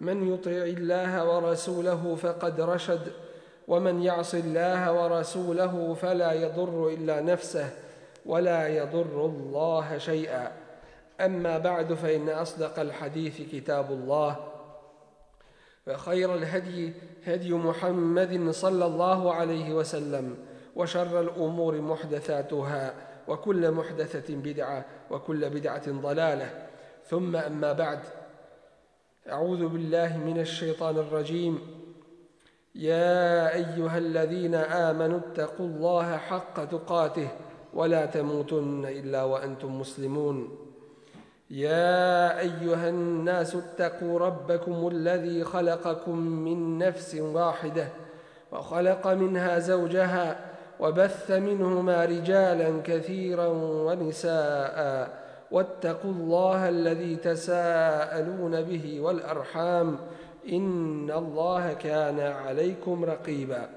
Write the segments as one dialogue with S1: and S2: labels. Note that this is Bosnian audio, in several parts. S1: من يطع الله ورسوله فقد رشد ومن يعص الله ورسوله فلا يضر الا نفسه ولا يضر الله شيئا اما بعد فان اصدق الحديث كتاب الله وخير الهدي هدي محمد صلى الله عليه وسلم وشر الامور محدثاتها وكل محدثه بدعه وكل بدعه ضلاله ثم اما بعد أعوذ بالله من الشيطان الرجيم يا أيها الذين آمنوا اتقوا الله حق تقاته ولا تموتن إلا وأنتم مسلمون يا أيها الناس اتقوا ربكم الذي خلقكم من نفس واحدة وخلق منها زوجها وبث منهما رجالا كثيرا ونساءً واتقوا الله الذي تساءلون به والأرحام إن الله كان عليكم رقيبا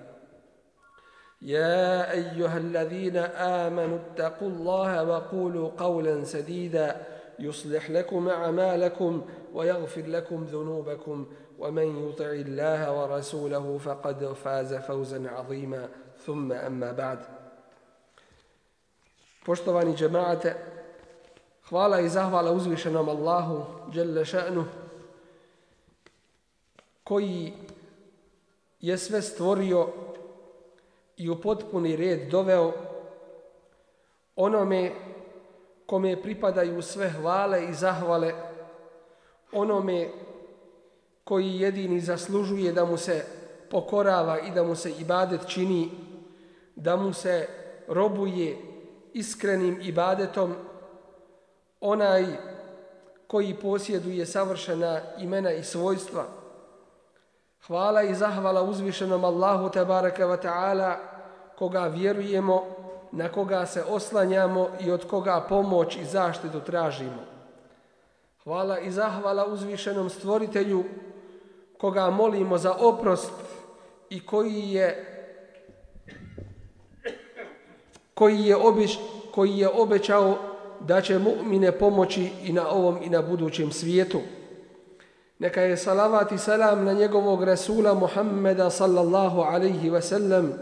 S1: يا أيها الذين آمنوا اتقوا الله وقولوا قولا سديدا يصلح لكم أعمالكم ويغفر لكم ذنوبكم ومن يطع الله ورسوله فقد فاز فوزا عظيما ثم أما بعد
S2: Poštovani džemaate, Hvala i zahvala uzvišenom Allahu dželle še'nu koji je sve stvorio i u potpuni red doveo onome kome pripadaju sve hvale i zahvale onome koji jedini zaslužuje da mu se pokorava i da mu se ibadet čini da mu se robuje iskrenim ibadetom onaj koji posjeduje savršena imena i svojstva. Hvala i zahvala uzvišenom Allahu tabaraka wa ta'ala koga vjerujemo, na koga se oslanjamo i od koga pomoć i zaštitu tražimo. Hvala i zahvala uzvišenom stvoritelju koga molimo za oprost i koji je koji je obiš, koji je obećao da će mu'mine pomoći i na ovom i na budućem svijetu. Neka je salavat i salam na njegovog Resula Muhammeda sallallahu alaihi ve sellem,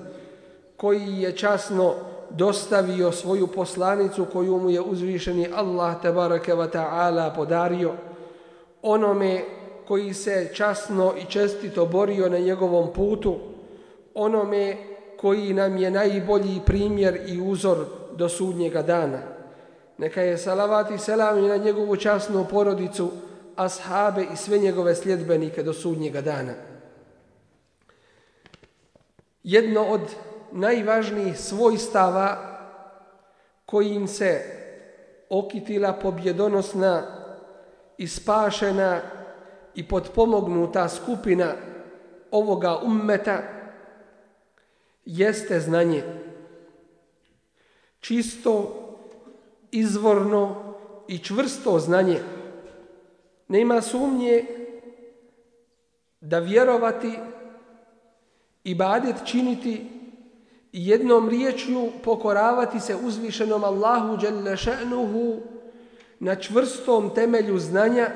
S2: koji je časno dostavio svoju poslanicu koju mu je uzvišeni Allah tabaraka wa ta'ala podario, onome koji se časno i čestito borio na njegovom putu, onome koji nam je najbolji primjer i uzor do sudnjega dana. Neka je salavat i selam i na njegovu časnu porodicu, ashabe i sve njegove sljedbenike do sudnjega dana. Jedno od najvažnijih svojstava kojim se okitila pobjedonosna i spašena i podpomognuta skupina ovoga ummeta jeste znanje. Čisto izvorno i čvrsto znanje. Nema sumnje da vjerovati i badet činiti jednom riječju pokoravati se uzvišenom Allahu dželnešenuhu na čvrstom temelju znanja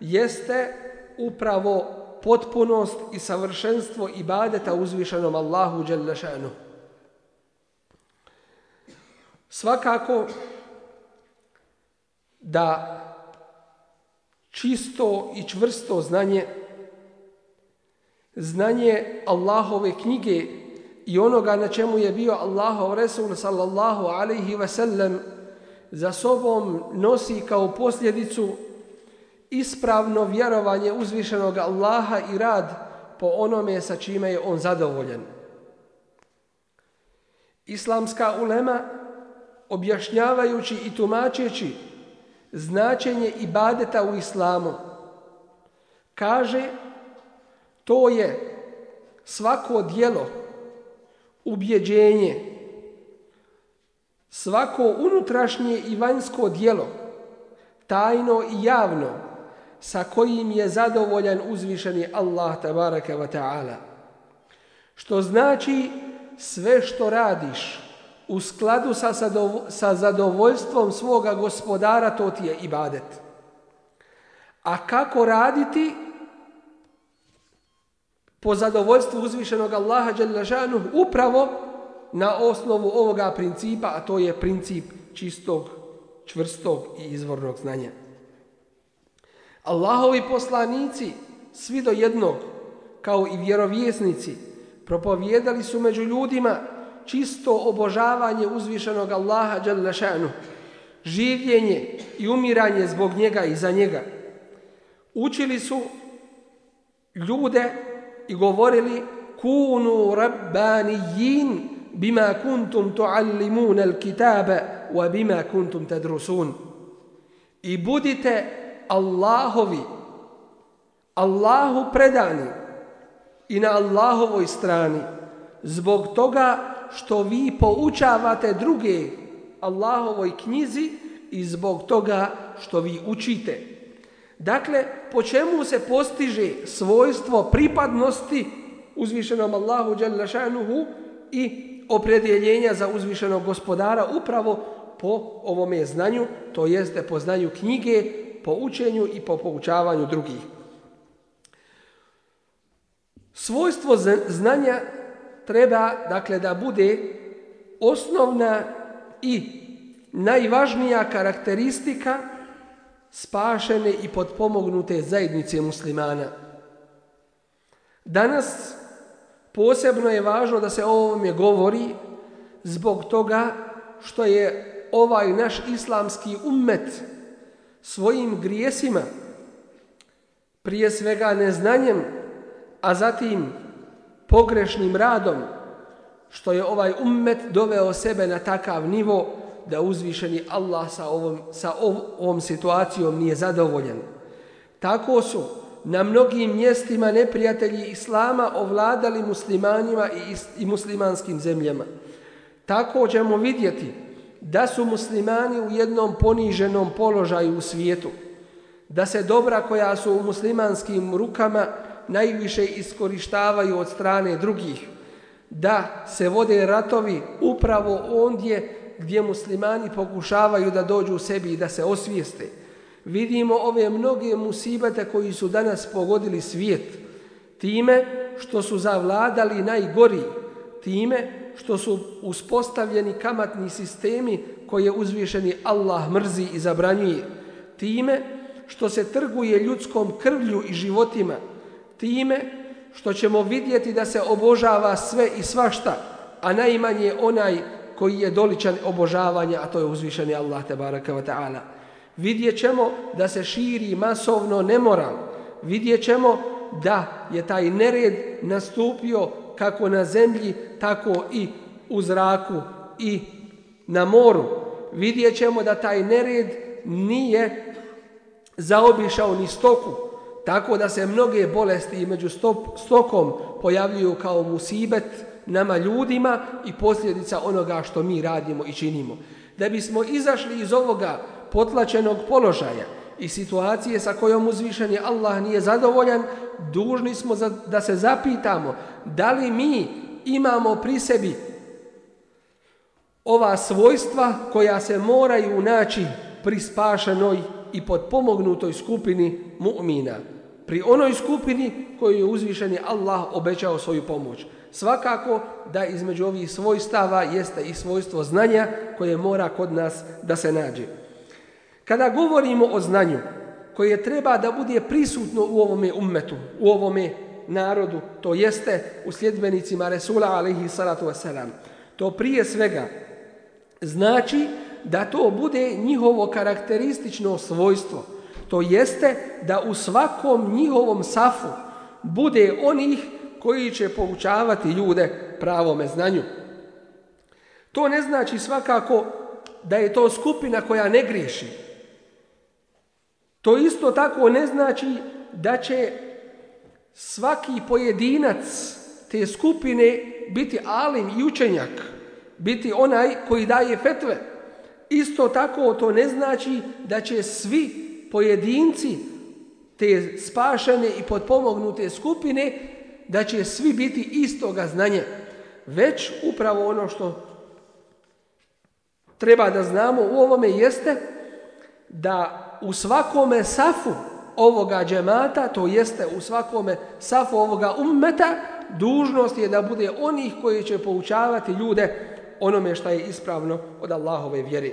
S2: jeste upravo potpunost i savršenstvo ibadeta uzvišenom Allahu dželle šanu. Svakako da čisto i čvrsto znanje, znanje Allahove knjige i onoga na čemu je bio Allahov Resul sallallahu alaihi ve sellem za sobom nosi kao posljedicu ispravno vjerovanje uzvišenog Allaha i rad po onome sa čime je on zadovoljen. Islamska ulema objašnjavajući i tumačeći značenje ibadeta u islamu. Kaže, to je svako dijelo, ubjeđenje, svako unutrašnje i vanjsko dijelo, tajno i javno, sa kojim je zadovoljan uzvišeni Allah tabaraka wa ta'ala. Što znači sve što radiš, u skladu sa, sa zadovoljstvom svoga gospodara, to ti je ibadet. A kako raditi po zadovoljstvu uzvišenog Allaha Đalešanu upravo na osnovu ovoga principa, a to je princip čistog, čvrstog i izvornog znanja. Allahovi poslanici, svi do jednog, kao i vjerovjesnici, propovjedali su među ljudima čisto obožavanje uzvišenog Allaha dželešanu, življenje i umiranje zbog njega i za njega. Učili su ljude i govorili kunu rabbanijin bima kuntum tuallimun al kitabe wa bima kuntum tadrusun. I budite Allahovi, Allahu predani i na Allahovoj strani zbog toga što vi poučavate druge Allahovoj knjizi i zbog toga što vi učite. Dakle, po čemu se postiže svojstvo pripadnosti uzvišenom Allahu Đalešanuhu i opredjeljenja za uzvišenog gospodara upravo po ovome znanju, to jeste po znanju knjige, po učenju i po poučavanju drugih. Svojstvo znanja treba dakle da bude osnovna i najvažnija karakteristika spašene i podpomognute zajednice muslimana. Danas posebno je važno da se o ovome govori zbog toga što je ovaj naš islamski ummet svojim grijesima, prije svega neznanjem, a zatim pogrešnim radom što je ovaj ummet doveo sebe na takav nivo da uzvišeni Allah sa ovom, sa ovom situacijom nije zadovoljen. Tako su na mnogim mjestima neprijatelji Islama ovladali muslimanima i, i muslimanskim zemljama. Tako ćemo vidjeti da su muslimani u jednom poniženom položaju u svijetu, da se dobra koja su u muslimanskim rukama najviše iskorištavaju od strane drugih, da se vode ratovi upravo ondje gdje muslimani pokušavaju da dođu u sebi i da se osvijeste. Vidimo ove mnoge musibate koji su danas pogodili svijet time što su zavladali najgoriji, time što su uspostavljeni kamatni sistemi koje uzvišeni Allah mrzi i zabranjuje, time što se trguje ljudskom krvlju i životima, time što ćemo vidjeti da se obožava sve i svašta, a najmanje onaj koji je doličan obožavanja, a to je uzvišeni Allah te baraka wa ta'ala. Vidjet ćemo da se širi masovno nemoral. Vidjet ćemo da je taj nered nastupio kako na zemlji, tako i u zraku i na moru. Vidjet ćemo da taj nered nije zaobišao ni stoku, Tako da se mnoge bolesti među stop, stokom pojavljuju kao musibet nama ljudima i posljedica onoga što mi radimo i činimo. Da bismo izašli iz ovoga potlačenog položaja i situacije sa kojom uzvišen je Allah nije zadovoljan, dužni smo za, da se zapitamo da li mi imamo pri sebi ova svojstva koja se moraju naći pri spašenoj i podpomognutoj skupini mu'mina pri onoj skupini koju je uzvišeni Allah obećao svoju pomoć. Svakako da između ovih svojstava jeste i svojstvo znanja koje mora kod nas da se nađe. Kada govorimo o znanju koje treba da bude prisutno u ovome ummetu, u ovome narodu, to jeste u sljedbenicima Resula alaihi salatu wasalam, to prije svega znači da to bude njihovo karakteristično svojstvo, to jeste da u svakom njihovom safu bude onih koji će poučavati ljude pravome znanju. To ne znači svakako da je to skupina koja ne griješi. To isto tako ne znači da će svaki pojedinac te skupine biti alim i učenjak, biti onaj koji daje fetve. Isto tako to ne znači da će svi pojedinci te spašene i podpomognute skupine, da će svi biti istoga znanja. Već upravo ono što treba da znamo u ovome jeste da u svakome safu ovoga džemata, to jeste u svakome safu ovoga ummeta, dužnost je da bude onih koji će poučavati ljude onome što je ispravno od Allahove vjere.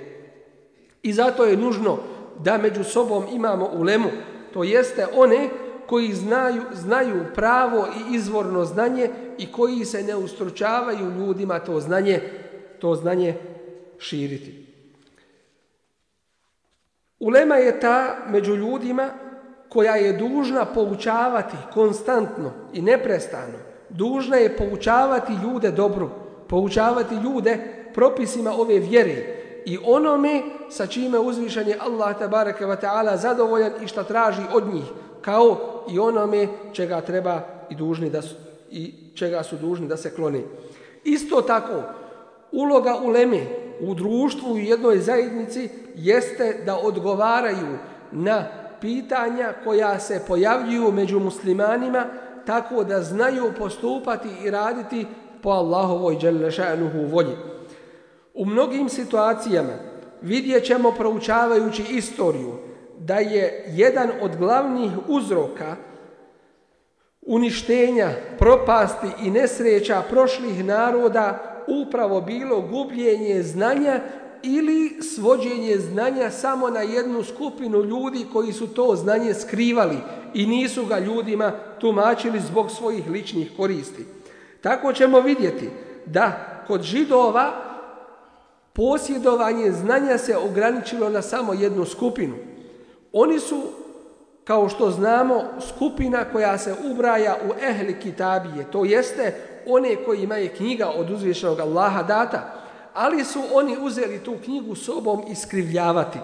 S2: I zato je nužno da među sobom imamo ulemu, to jeste one koji znaju, znaju pravo i izvorno znanje i koji se ne ustručavaju ljudima to znanje, to znanje širiti. Ulema je ta među ljudima koja je dužna poučavati konstantno i neprestano. Dužna je poučavati ljude dobro, poučavati ljude propisima ove vjere, i onome sa čime uzvišen je Allah tabaraka wa ta'ala zadovoljan i šta traži od njih, kao i onome čega treba i dužni da su, i čega su dužni da se klone. Isto tako, uloga u leme, u društvu i jednoj zajednici jeste da odgovaraju na pitanja koja se pojavljuju među muslimanima tako da znaju postupati i raditi po Allahovoj dželle šanuhu volji. U mnogim situacijama vidjet ćemo proučavajući istoriju da je jedan od glavnih uzroka uništenja, propasti i nesreća prošlih naroda upravo bilo gubljenje znanja ili svođenje znanja samo na jednu skupinu ljudi koji su to znanje skrivali i nisu ga ljudima tumačili zbog svojih ličnih koristi. Tako ćemo vidjeti da kod židova posjedovanje znanja se ograničilo na samo jednu skupinu. Oni su, kao što znamo, skupina koja se ubraja u ehli kitabije, to jeste one koji imaju knjiga od uzvišenog Allaha data, ali su oni uzeli tu knjigu sobom iskrivljavati.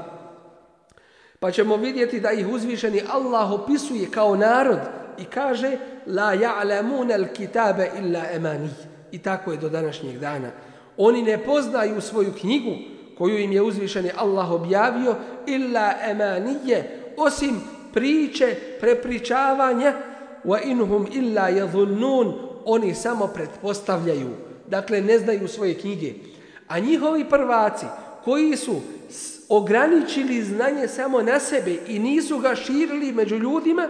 S2: Pa ćemo vidjeti da ih uzvišeni Allah opisuje kao narod i kaže la ya'lamun al-kitaba illa amani i tako je do današnjeg dana. Oni ne poznaju svoju knjigu koju im je uzvišeni Allah objavio illa emanije osim priče prepričavanja wa inhum illa yadhunnun oni samo pretpostavljaju dakle ne znaju svoje knjige a njihovi prvaci koji su ograničili znanje samo na sebe i nisu ga širili među ljudima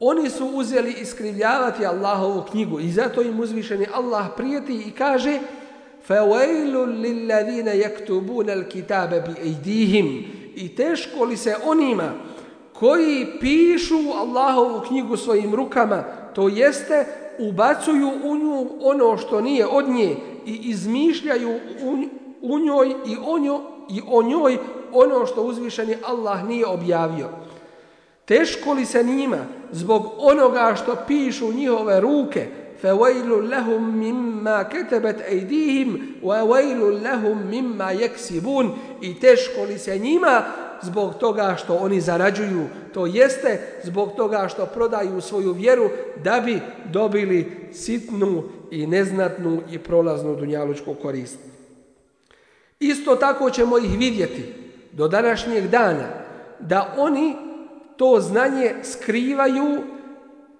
S2: oni su uzeli iskrivljavati Allahovu knjigu i zato im uzvišeni Allah prijeti i kaže فَوَيْلٌ لِلَّذِينَ يَكْتُبُونَ الْكِتَابَ بِأَيْدِيهِمْ I teško li se onima koji pišu Allahovu knjigu svojim rukama, to jeste ubacuju u nju ono što nije od nje i izmišljaju u njoj i o njoj, i o njoj ono što uzvišeni Allah nije objavio. Teško li se njima zbog onoga što pišu njihove ruke, فويل لهم مما كتبت أيديهم وويل لهم مما يكسبون i teško li se njima zbog toga što oni zarađuju to jeste zbog toga što prodaju svoju vjeru da bi dobili sitnu i neznatnu i prolaznu dunjalučku korist isto tako ćemo ih vidjeti do današnjeg dana da oni to znanje skrivaju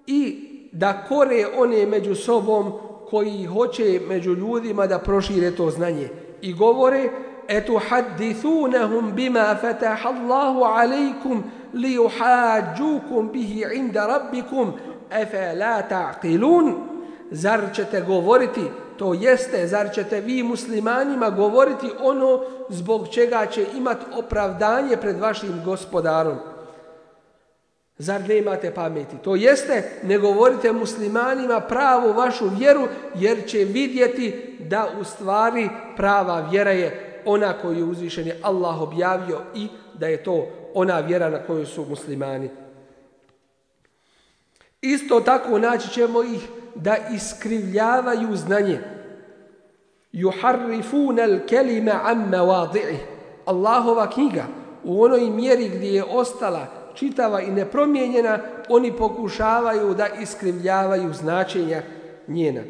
S2: i da kore one među sobom koji hoće među ljudima da prošire to znanje i govore etu hadithunahum bima fataha Allahu alaikum li uhađukum bihi inda rabbikum efe la ta'qilun zar ćete govoriti to jeste zar ćete vi muslimanima govoriti ono zbog čega će imat opravdanje pred vašim gospodarom Zar ne imate pameti? To jeste, ne govorite muslimanima pravu vašu vjeru, jer će vidjeti da u stvari prava vjera je ona koju je uzvišen je Allah objavio i da je to ona vjera na koju su muslimani. Isto tako naći ćemo ih da iskrivljavaju znanje. Juharrifun al kelime amma wadi'ih. Allahova knjiga u onoj mjeri gdje je ostala čitava i nepromijenjena, oni pokušavaju da iskrivljavaju značenja njena.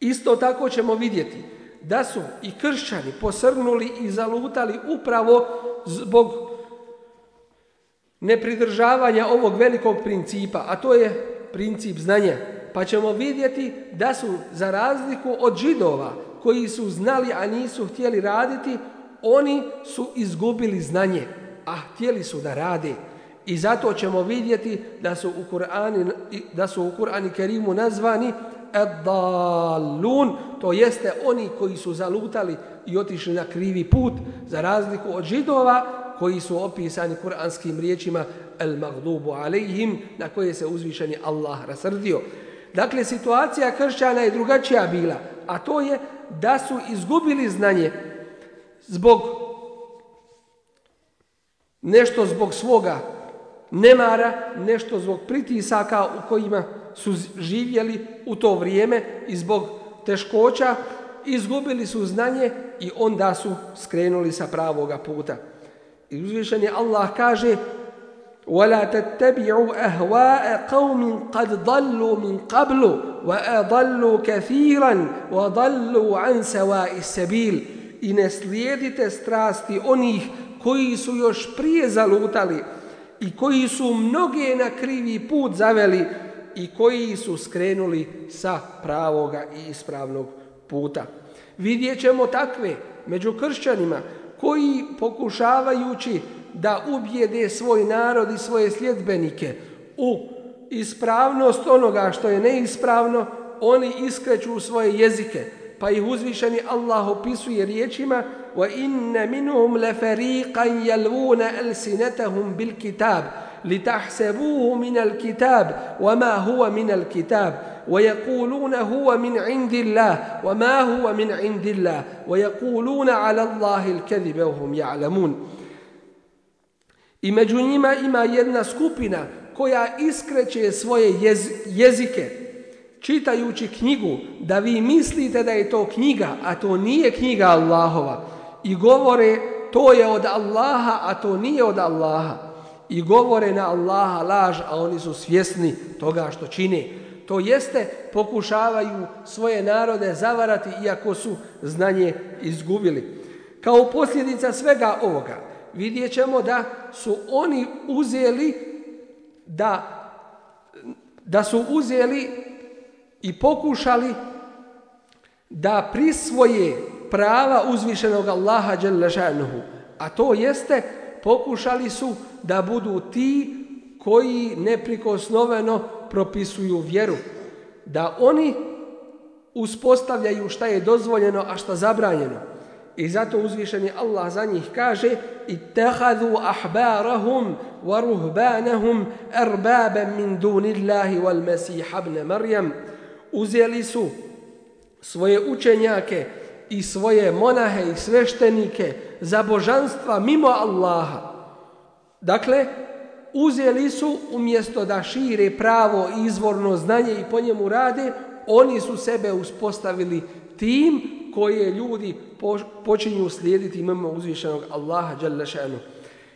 S2: Isto tako ćemo vidjeti da su i kršćani posrgnuli i zalutali upravo zbog nepridržavanja ovog velikog principa, a to je princip znanja. Pa ćemo vidjeti da su za razliku od židova koji su znali, a nisu htjeli raditi, oni su izgubili znanje, a htjeli su da rade. I zato ćemo vidjeti da su u Kur'ani da su u Kur'ani Kerimu nazvani ad-dallun, to jeste oni koji su zalutali i otišli na krivi put za razliku od židova koji su opisani kuranskim riječima al-maghdubu alejhim na koje se uzvišeni Allah rasrdio. Dakle, situacija kršćana je drugačija bila, a to je da su izgubili znanje zbog nešto zbog svoga nemara, nešto zbog pritisaka u kojima su živjeli u to vrijeme i zbog teškoća, izgubili su znanje i onda su skrenuli sa pravoga puta. I uzvišen je Allah kaže وَلَا تَتَّبِعُوا أَهْوَاءَ قَوْمٍ قَدْ ضَلُّوا مِنْ قَبْلُ وَأَضَلُّوا كَثِيرًا وَضَلُّوا عَنْ سَوَاءِ السَّبِيلِ I ne slijedite strasti onih koji su još prije zalutali i koji su mnoge na krivi put zaveli i koji su skrenuli sa pravoga i ispravnog puta. Vidjet ćemo takve među kršćanima koji pokušavajući da ubijede svoj narod i svoje sljedbenike u ispravnost onoga što je neispravno, oni iskreću svoje jezike – pa ih uzvišeni Allah opisuje riječima wa inna minhum la fariqan yalwuna alsinatahum bil kitab litahsabuhu min al kitab wama huwa min al kitab ويقولون هو من عند الله وما هو من عند الله ويقولون على الله الكذب وهم يعلمون Imađu njima ima jedna skupina koja iskreće svoje jezike čitajući knjigu, da vi mislite da je to knjiga, a to nije knjiga Allahova. I govore, to je od Allaha, a to nije od Allaha. I govore na Allaha laž, a oni su svjesni toga što čine. To jeste, pokušavaju svoje narode zavarati, iako su znanje izgubili. Kao posljedica svega ovoga, vidjet ćemo da su oni uzeli da da su uzeli i pokušali da prisvoje prava uzvišenog Allaha Đelešanuhu. A to jeste, pokušali su da budu ti koji neprikosnoveno propisuju vjeru. Da oni uspostavljaju šta je dozvoljeno, a šta zabranjeno. I zato uzvišeni Allah za njih kaže i tehadu ahbarahum wa ruhbanahum erbaben min dunillahi wal mesiha ibn Marjam uzeli su svoje učenjake i svoje monahe i sveštenike za božanstva mimo Allaha. Dakle, uzeli su umjesto da šire pravo i izvorno znanje i po njemu rade, oni su sebe uspostavili tim koje ljudi počinju slijediti mimo uzvišenog Allaha.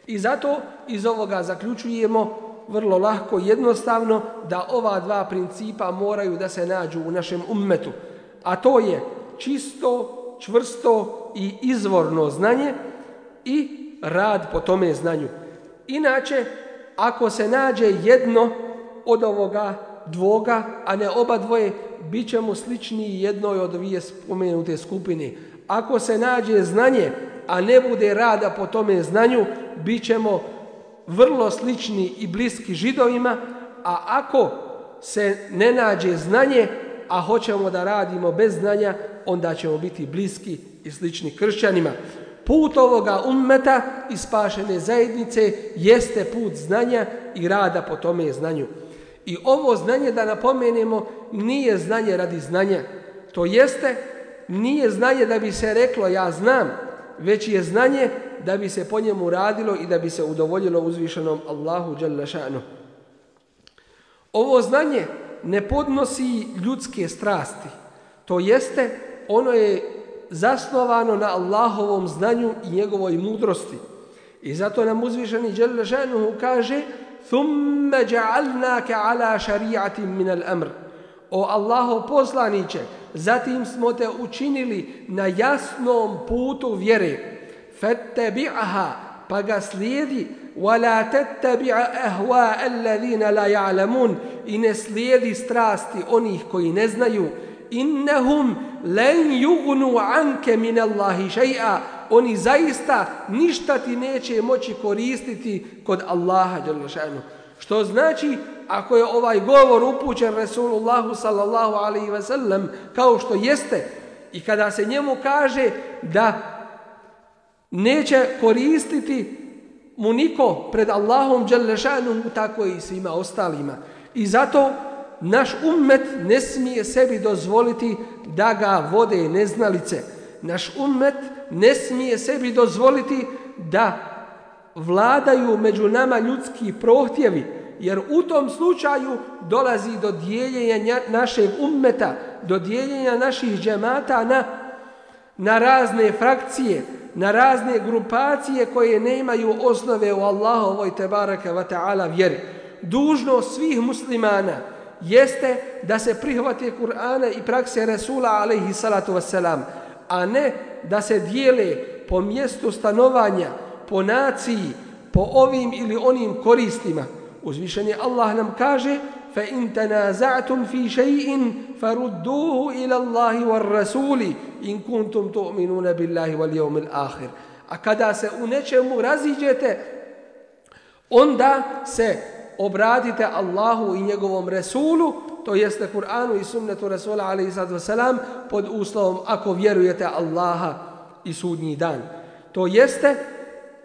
S2: I zato iz ovoga zaključujemo vrlo lahko jednostavno da ova dva principa moraju da se nađu u našem ummetu. A to je čisto, čvrsto i izvorno znanje i rad po tome znanju. Inače, ako se nađe jedno od ovoga dvoga, a ne oba dvoje, bit ćemo slični jednoj od dvije spomenute skupine. Ako se nađe znanje, a ne bude rada po tome znanju, bit ćemo slični vrlo slični i bliski židovima, a ako se ne nađe znanje, a hoćemo da radimo bez znanja, onda ćemo biti bliski i slični kršćanima. Put ovoga ummeta i spašene zajednice jeste put znanja i rada po tome znanju. I ovo znanje, da napomenemo, nije znanje radi znanja. To jeste, nije znanje da bi se reklo ja znam, već je znanje da bi se po njemu radilo i da bi se udovoljilo uzvišenom Allahu dželle šanu. Ovo znanje ne podnosi ljudske strasti. To jeste, ono je zasnovano na Allahovom znanju i njegovoj mudrosti. I zato nam uzvišeni dželle šanu kaže: "Thumma ja'alnaka ala šari'atin min al-amr." O Allahov poslanice, zatim smo te učinili na jasnom putu vjere fattabi'aha pa ga slijedi wala tattabi'a ahwa alladhina la ya'lamun in slijedi strasti onih koji ne znaju innahum lan yughnu 'anka min Allahi shay'a oni zaista ništa ti neće moći koristiti kod Allaha dželle što znači ako je ovaj govor upućen Resulullahu sallallahu alejhi ve sellem kao što jeste i kada se njemu kaže da neće koristiti mu niko pred Allahom Đelešanom tako i svima ostalima. I zato naš ummet ne smije sebi dozvoliti da ga vode neznalice. Naš ummet ne smije sebi dozvoliti da vladaju među nama ljudski prohtjevi, jer u tom slučaju dolazi do dijeljenja našeg ummeta, do dijeljenja naših džemata na, na razne frakcije, na razne grupacije koje ne imaju osnove u Allahovoj tebaraka wa ta'ala vjeri. Dužno svih muslimana jeste da se prihvate Kur'ana i prakse Resula alaihi salatu wasalam, a ne da se dijele po mjestu stanovanja, po naciji, po ovim ili onim koristima. Uzvišen je Allah nam kaže فإن تنازعتم في شيء فردوه إلى الله والرسول إن كنتم تؤمنون بالله واليوم الآخر أكذا سأنشم رزيجته أندا سأبرادت الله إن يقوم رسوله to jeste Kur'anu i sunnetu Rasula alaihi sallatu wasalam pod uslovom ako vjerujete Allaha i sudnji dan. To jeste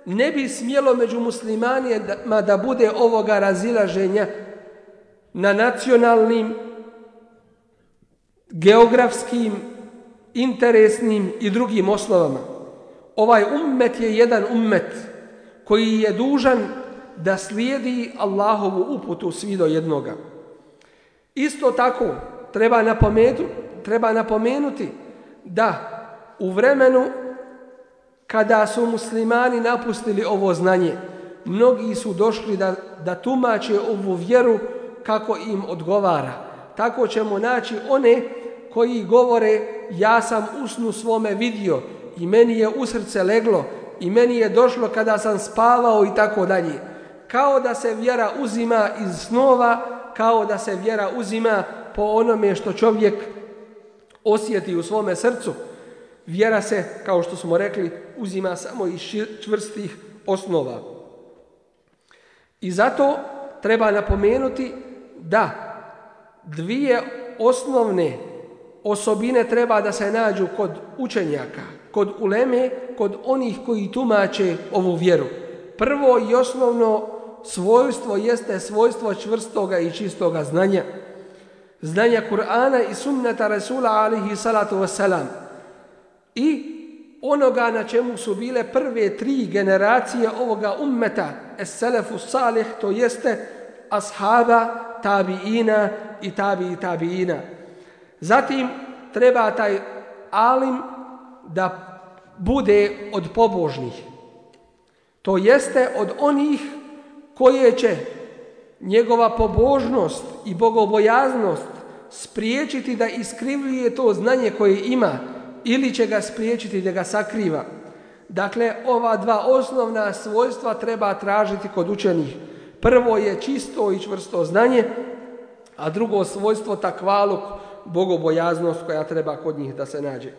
S2: ne bi smjelo među muslimanima da bude ovoga razilaženja na nacionalnim, geografskim, interesnim i drugim osnovama. Ovaj ummet je jedan ummet koji je dužan da slijedi Allahovu uputu svi do jednoga. Isto tako treba napomenuti, treba napomenuti da u vremenu kada su muslimani napustili ovo znanje, mnogi su došli da, da tumače ovu vjeru kako im odgovara. Tako ćemo naći one koji govore ja sam usnu svome vidio i meni je u srce leglo i meni je došlo kada sam spavao i tako dalje. Kao da se vjera uzima iz snova, kao da se vjera uzima po onome što čovjek osjeti u svome srcu. Vjera se, kao što smo rekli, uzima samo iz čvrstih osnova. I zato treba napomenuti da dvije osnovne osobine treba da se nađu kod učenjaka, kod uleme, kod onih koji tumače ovu vjeru. Prvo i osnovno svojstvo jeste svojstvo čvrstoga i čistoga znanja. Znanja Kur'ana i sunnata Rasula alihi salatu wasalam. I onoga na čemu su bile prve tri generacije ovoga ummeta, es salih, to jeste ashaba, tabiina i tabi i tabiina. Zatim treba taj alim da bude od pobožnih. To jeste od onih koje će njegova pobožnost i bogobojaznost spriječiti da iskrivljuje to znanje koje ima ili će ga spriječiti da ga sakriva. Dakle, ova dva osnovna svojstva treba tražiti kod učenih. Prvo je čisto i čvrsto znanje, a drugo svojstvo takvaluk, bogobojaznost koja treba kod njih da se nađe.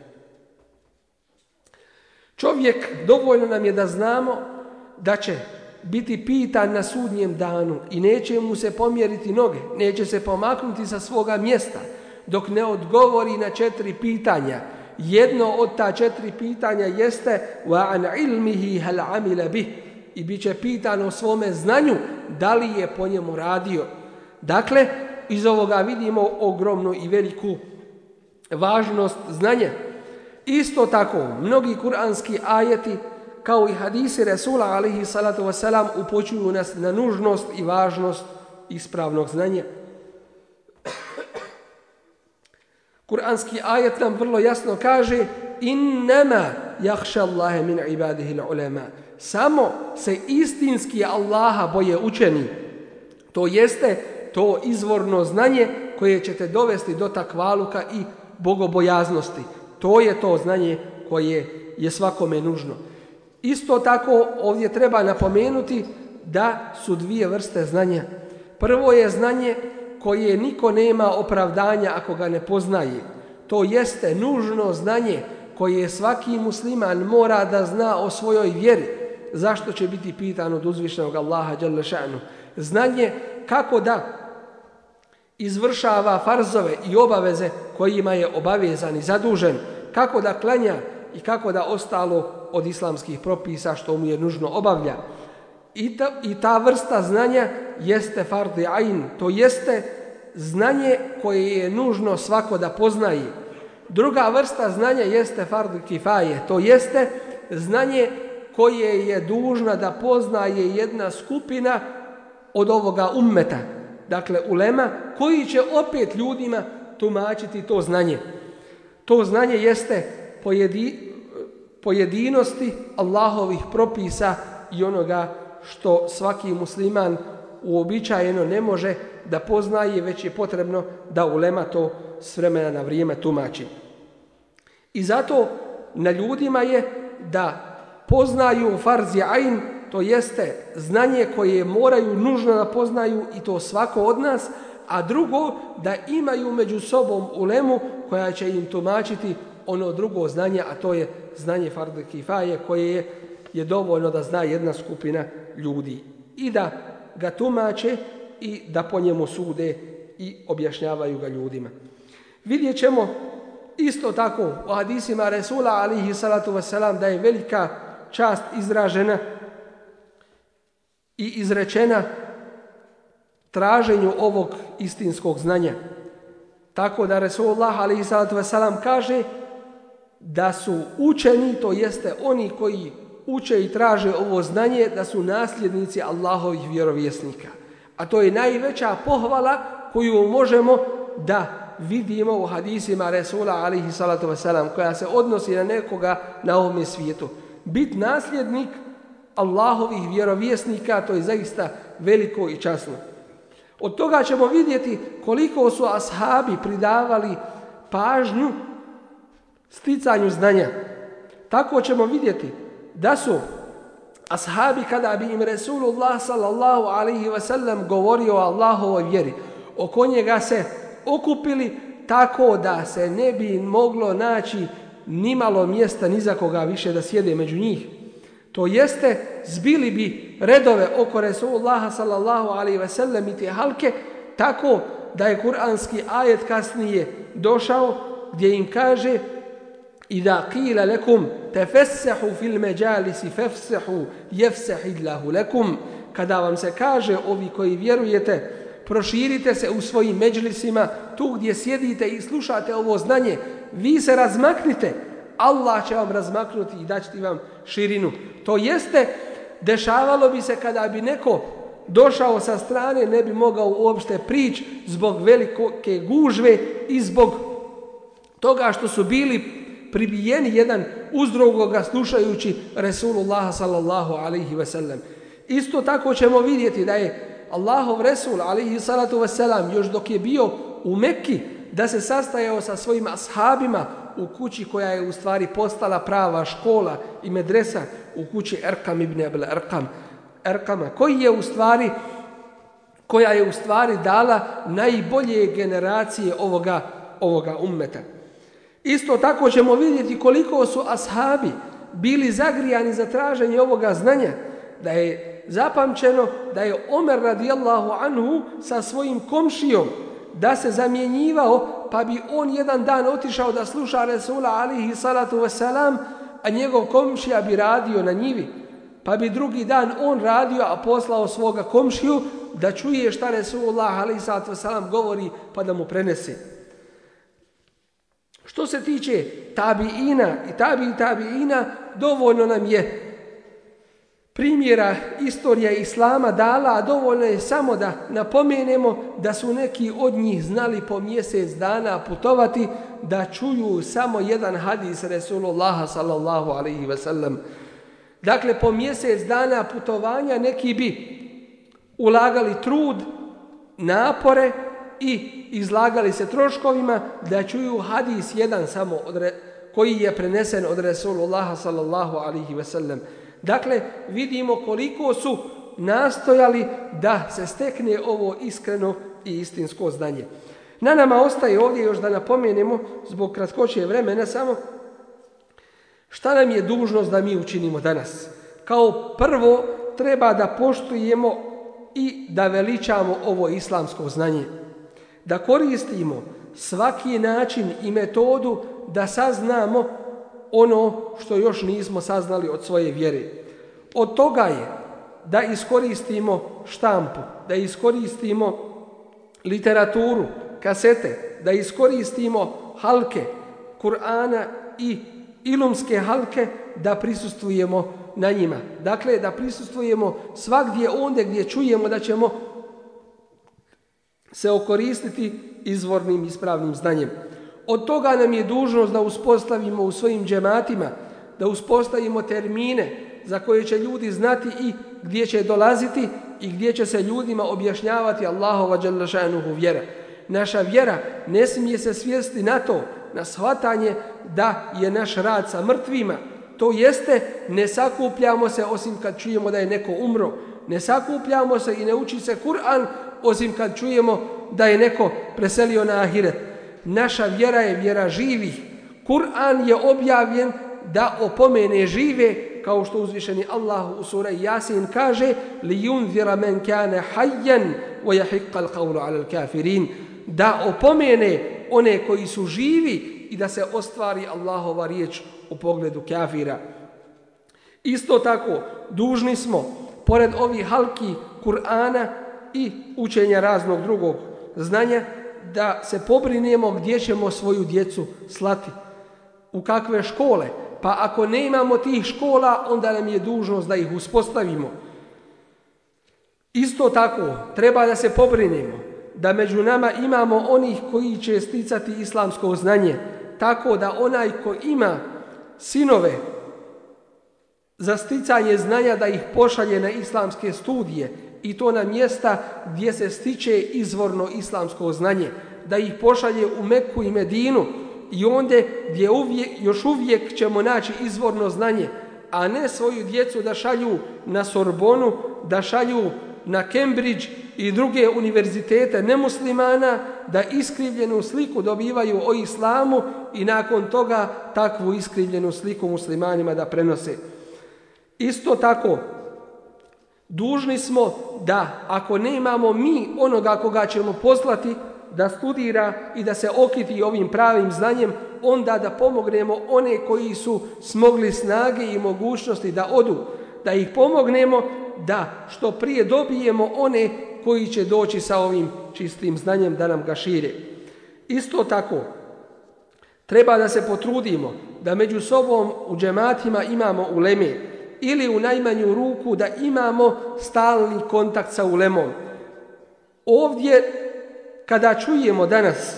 S2: Čovjek, dovoljno nam je da znamo da će biti pitan na sudnjem danu i neće mu se pomjeriti noge, neće se pomaknuti sa svoga mjesta dok ne odgovori na četiri pitanja. Jedno od ta četiri pitanja jeste wa an ilmihi hal amila bih i bit će pitan o svome znanju da li je po njemu radio. Dakle, iz ovoga vidimo ogromnu i veliku važnost znanja. Isto tako, mnogi kuranski ajeti kao i hadisi Resula alihi salatu wasalam upočuju nas na nužnost i važnost ispravnog znanja. Kur'anski ajet nam vrlo jasno kaže innama jahša Allahe min ibadihi l'ulema samo se istinski Allaha boje učeni. To jeste to izvorno znanje koje ćete dovesti do takvaluka i bogobojaznosti. To je to znanje koje je svakome nužno. Isto tako ovdje treba napomenuti da su dvije vrste znanja. Prvo je znanje koje niko nema opravdanja ako ga ne poznaje. To jeste nužno znanje koje svaki musliman mora da zna o svojoj vjeri zašto će biti pitan od uzvišenog Allaha dželle šanu. Znanje kako da izvršava farzove i obaveze kojima je obavezan i zadužen, kako da klanja i kako da ostalo od islamskih propisa što mu je nužno obavlja. I ta, i ta vrsta znanja jeste fardi ain, to jeste znanje koje je nužno svako da poznaje. Druga vrsta znanja jeste fardi kifaje, to jeste znanje koje je dužna da poznaje jedna skupina od ovoga ummeta, dakle ulema, koji će opet ljudima tumačiti to znanje. To znanje jeste pojedi, pojedinosti Allahovih propisa i onoga što svaki musliman uobičajeno ne može da poznaje, već je potrebno da ulema to s vremena na vrijeme tumači. I zato na ljudima je da poznaju farzi ajn, to jeste znanje koje moraju nužno da poznaju i to svako od nas, a drugo da imaju među sobom ulemu koja će im tumačiti ono drugo znanje, a to je znanje farde kifaje koje je, je dovoljno da zna jedna skupina ljudi i da ga tumače i da po njemu sude i objašnjavaju ga ljudima. Vidjet ćemo isto tako u hadisima Resula alihi salatu wasalam da je velika čast izražena i izrečena traženju ovog istinskog znanja. Tako da Resulullah a.s. kaže da su učeni, to jeste oni koji uče i traže ovo znanje, da su nasljednici Allahovih vjerovjesnika. A to je najveća pohvala koju možemo da vidimo u hadisima Resula a.s. koja se odnosi na nekoga na ovom svijetu bit nasljednik Allahovih vjerovjesnika, to je zaista veliko i časno. Od toga ćemo vidjeti koliko su ashabi pridavali pažnju sticanju znanja. Tako ćemo vidjeti da su ashabi kada bi im Resulullah sallallahu alaihi ve sellem govorio o Allahovoj vjeri, oko njega se okupili tako da se ne bi moglo naći nimalo mjesta ni za koga više da sjede među njih. To jeste, zbili bi redove oko Resulullaha sallallahu alaihi ve sellem i te halke tako da je kuranski ajet kasnije došao gdje im kaže Ida qila lekum tefessahu fil međalisi fefsahu jefsahidlahu lekum kada vam se kaže ovi koji vjerujete proširite se u svojim međlisima tu gdje sjedite i slušate ovo znanje vi se razmaknite, Allah će vam razmaknuti i daći vam širinu. To jeste, dešavalo bi se kada bi neko došao sa strane, ne bi mogao uopšte prić zbog velike gužve i zbog toga što su bili pribijeni jedan uz drugoga slušajući Resulullah sallallahu alaihi ve sellem. Isto tako ćemo vidjeti da je Allahov Resul alaihi salatu ve selam još dok je bio u Mekki da se sastajao sa svojim ashabima u kući koja je u stvari postala prava škola i medresa u kući Erkam ibn Abel Erkam. Erkama, koji je u stvari koja je u stvari dala najbolje generacije ovoga, ovoga ummeta. Isto tako ćemo vidjeti koliko su ashabi bili zagrijani za traženje ovoga znanja, da je zapamćeno da je Omer radijallahu anhu sa svojim komšijom, da se zamjenjivao, pa bi on jedan dan otišao da sluša Resula alihi salatu wasalam, a njegov komšija bi radio na njivi. Pa bi drugi dan on radio, a poslao svoga komšiju da čuje šta Resulullah alihi salatu wasalam govori pa da mu prenese. Što se tiče tabiina i tabi i tabiina, dovoljno nam je primjera istorija Islama dala, a dovoljno je samo da napomenemo da su neki od njih znali po mjesec dana putovati da čuju samo jedan hadis Resulullaha sallallahu alaihi ve sellem. Dakle, po mjesec dana putovanja neki bi ulagali trud, napore i izlagali se troškovima da čuju hadis jedan samo od koji je prenesen od Resulullaha sallallahu alaihi ve sellem. Dakle, vidimo koliko su nastojali da se stekne ovo iskreno i istinsko znanje. Na nama ostaje ovdje još da napomenemo, zbog kratkoće vremena samo, šta nam je dužnost da mi učinimo danas. Kao prvo, treba da poštujemo i da veličamo ovo islamsko znanje. Da koristimo svaki način i metodu da saznamo ono što još nismo saznali od svoje vjere. Od toga je da iskoristimo štampu, da iskoristimo literaturu, kasete, da iskoristimo halke Kur'ana i ilumske halke da prisustujemo na njima. Dakle, da prisustujemo svakdje onda gdje čujemo da ćemo se okoristiti izvornim ispravnim znanjem. Od toga nam je dužnost da uspostavimo u svojim džematima, da uspostavimo termine za koje će ljudi znati i gdje će dolaziti i gdje će se ljudima objašnjavati Allahova dželašanuhu vjera. Naša vjera ne smije se svijesti na to, na shvatanje da je naš rad sa mrtvima. To jeste, ne sakupljamo se osim kad čujemo da je neko umro. Ne sakupljamo se i ne uči se Kur'an osim kad čujemo da je neko preselio na ahiret naša vjera je vjera živih. Kur'an je objavljen da opomene žive, kao što uzvišeni Allah u sura Jasin kaže li yunzira men kana hayyan wa yahiqq al-qawl 'ala al-kafirin da opomene one koji su živi i da se ostvari Allahova riječ u pogledu kafira. Isto tako, dužni smo, pored ovih halki Kur'ana i učenja raznog drugog znanja, da se pobrinemo gdje ćemo svoju djecu slati, u kakve škole. Pa ako ne imamo tih škola, onda nam je dužnost da ih uspostavimo. Isto tako, treba da se pobrinemo da među nama imamo onih koji će sticati islamsko znanje, tako da onaj ko ima sinove za sticanje znanja da ih pošalje na islamske studije, i to na mjesta gdje se stiče izvorno islamsko znanje, da ih pošalje u Meku i Medinu i onda gdje uvijek, još uvijek ćemo naći izvorno znanje, a ne svoju djecu da šalju na Sorbonu, da šalju na Cambridge i druge univerzitete nemuslimana, da iskrivljenu sliku dobivaju o islamu i nakon toga takvu iskrivljenu sliku muslimanima da prenose. Isto tako, dužni smo da ako ne imamo mi onoga koga ćemo poslati da studira i da se okiti ovim pravim znanjem, onda da pomognemo one koji su smogli snage i mogućnosti da odu, da ih pomognemo da što prije dobijemo one koji će doći sa ovim čistim znanjem da nam ga šire. Isto tako, treba da se potrudimo da među sobom u džematima imamo ulemeni, ili u najmanju ruku da imamo stalni kontakt sa ulemom. Ovdje, kada čujemo danas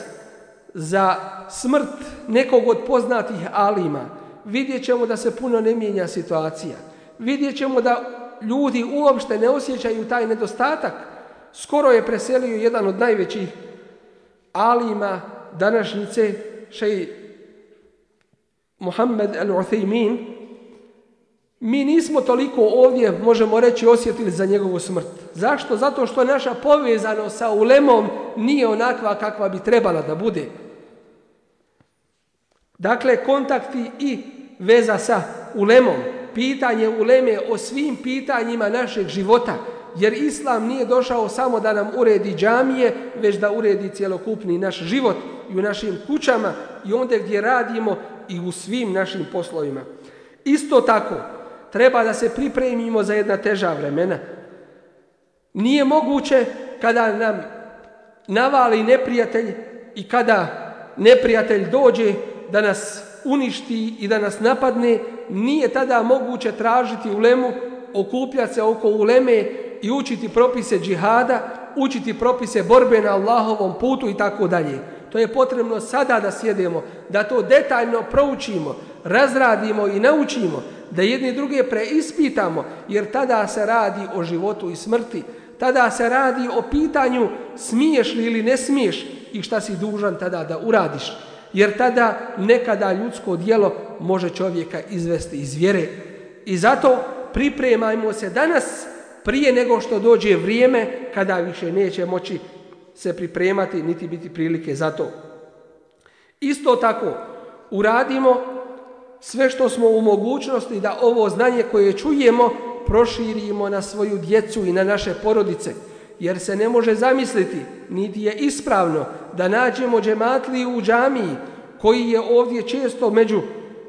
S2: za smrt nekog od poznatih alima, vidjet ćemo da se puno ne mijenja situacija. Vidjet ćemo da ljudi uopšte ne osjećaju taj nedostatak. Skoro je preselio jedan od najvećih alima današnjice, šej Muhammed al-Uthaymin, Mi nismo toliko ovdje, možemo reći, osjetili za njegovu smrt. Zašto? Zato što naša povezanost sa ulemom nije onakva kakva bi trebala da bude. Dakle, kontakti i veza sa ulemom. Pitanje uleme o svim pitanjima našeg života. Jer Islam nije došao samo da nam uredi džamije, već da uredi cjelokupni naš život i u našim kućama i onda gdje radimo i u svim našim poslovima. Isto tako, treba da se pripremimo za jedna teža vremena. Nije moguće kada nam navali neprijatelj i kada neprijatelj dođe da nas uništi i da nas napadne, nije tada moguće tražiti ulemu, okupljati se oko uleme i učiti propise džihada, učiti propise borbe na Allahovom putu i tako dalje. To je potrebno sada da sjedemo, da to detaljno proučimo, razradimo i naučimo, da jedni druge preispitamo, jer tada se radi o životu i smrti, tada se radi o pitanju smiješ li ili ne smiješ i šta si dužan tada da uradiš. Jer tada nekada ljudsko dijelo može čovjeka izvesti iz vjere. I zato pripremajmo se danas prije nego što dođe vrijeme kada više neće moći se pripremati niti biti prilike za to. Isto tako, uradimo sve što smo u mogućnosti da ovo znanje koje čujemo proširimo na svoju djecu i na naše porodice. Jer se ne može zamisliti, niti je ispravno, da nađemo džematliju u džamiji koji je ovdje često među,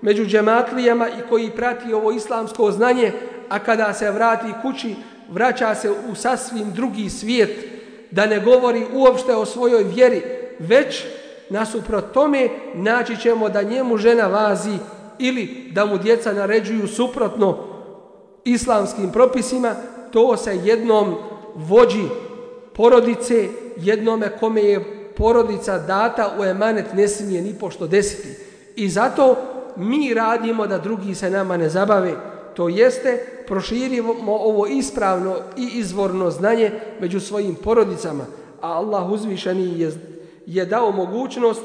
S2: među džematlijama i koji prati ovo islamsko znanje, a kada se vrati kući, vraća se u sasvim drugi svijet, da ne govori uopšte o svojoj vjeri, već nasuprot tome naći ćemo da njemu žena vazi ili da mu djeca naređuju suprotno islamskim propisima, to se jednom vođi porodice, jednome kome je porodica data u emanet ne smije ni pošto desiti. I zato mi radimo da drugi se nama ne zabave. To jeste, proširimo ovo ispravno i izvorno znanje među svojim porodicama. A Allah uzvišeni je, je dao mogućnost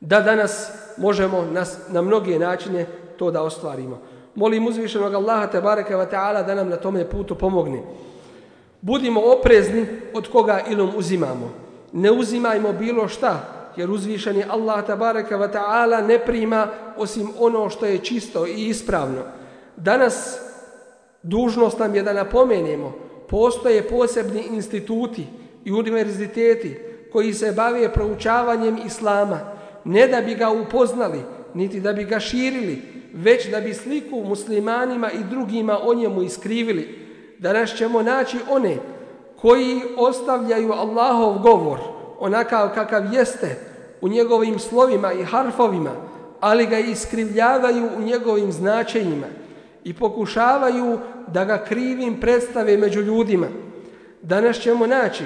S2: da danas možemo nas, na mnoge načine to da ostvarimo. Molim uzvišenog Allaha te bareke ve taala da nam na tome putu pomogne. Budimo oprezni od koga ilom uzimamo. Ne uzimajmo bilo šta, jer uzvišeni Allah te bareke ve taala ne prima osim ono što je čisto i ispravno. Danas dužnost nam je da napomenemo, postoje posebni instituti i univerziteti koji se bave proučavanjem islama, ne da bi ga upoznali, niti da bi ga širili, već da bi sliku muslimanima i drugima o njemu iskrivili. Danas ćemo naći one koji ostavljaju Allahov govor, onakav kakav jeste, u njegovim slovima i harfovima, ali ga iskrivljavaju u njegovim značenjima i pokušavaju da ga krivim predstave među ljudima. Danas ćemo naći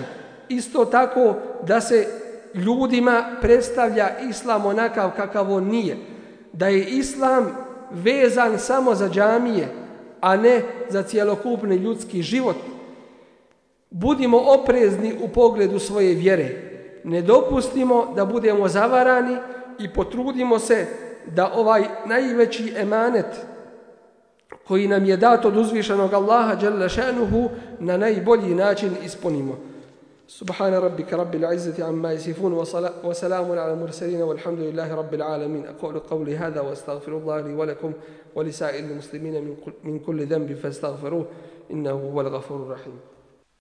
S2: isto tako da se ljudima predstavlja islam onakav kakav on nije. Da je islam vezan samo za džamije, a ne za cijelokupni ljudski život. Budimo oprezni u pogledu svoje vjere. Ne dopustimo da budemo zavarani i potrudimo se da ovaj najveći emanet koji nam je dat od uzvišenog Allaha na najbolji način ispunimo. سبحان ربك رب العزة عما يصفون وسلام على المرسلين والحمد لله رب العالمين أقول قولي هذا وأستغفر الله لي ولكم ولسائر المسلمين من كل ذنب فاستغفروه إنه هو الغفور الرحيم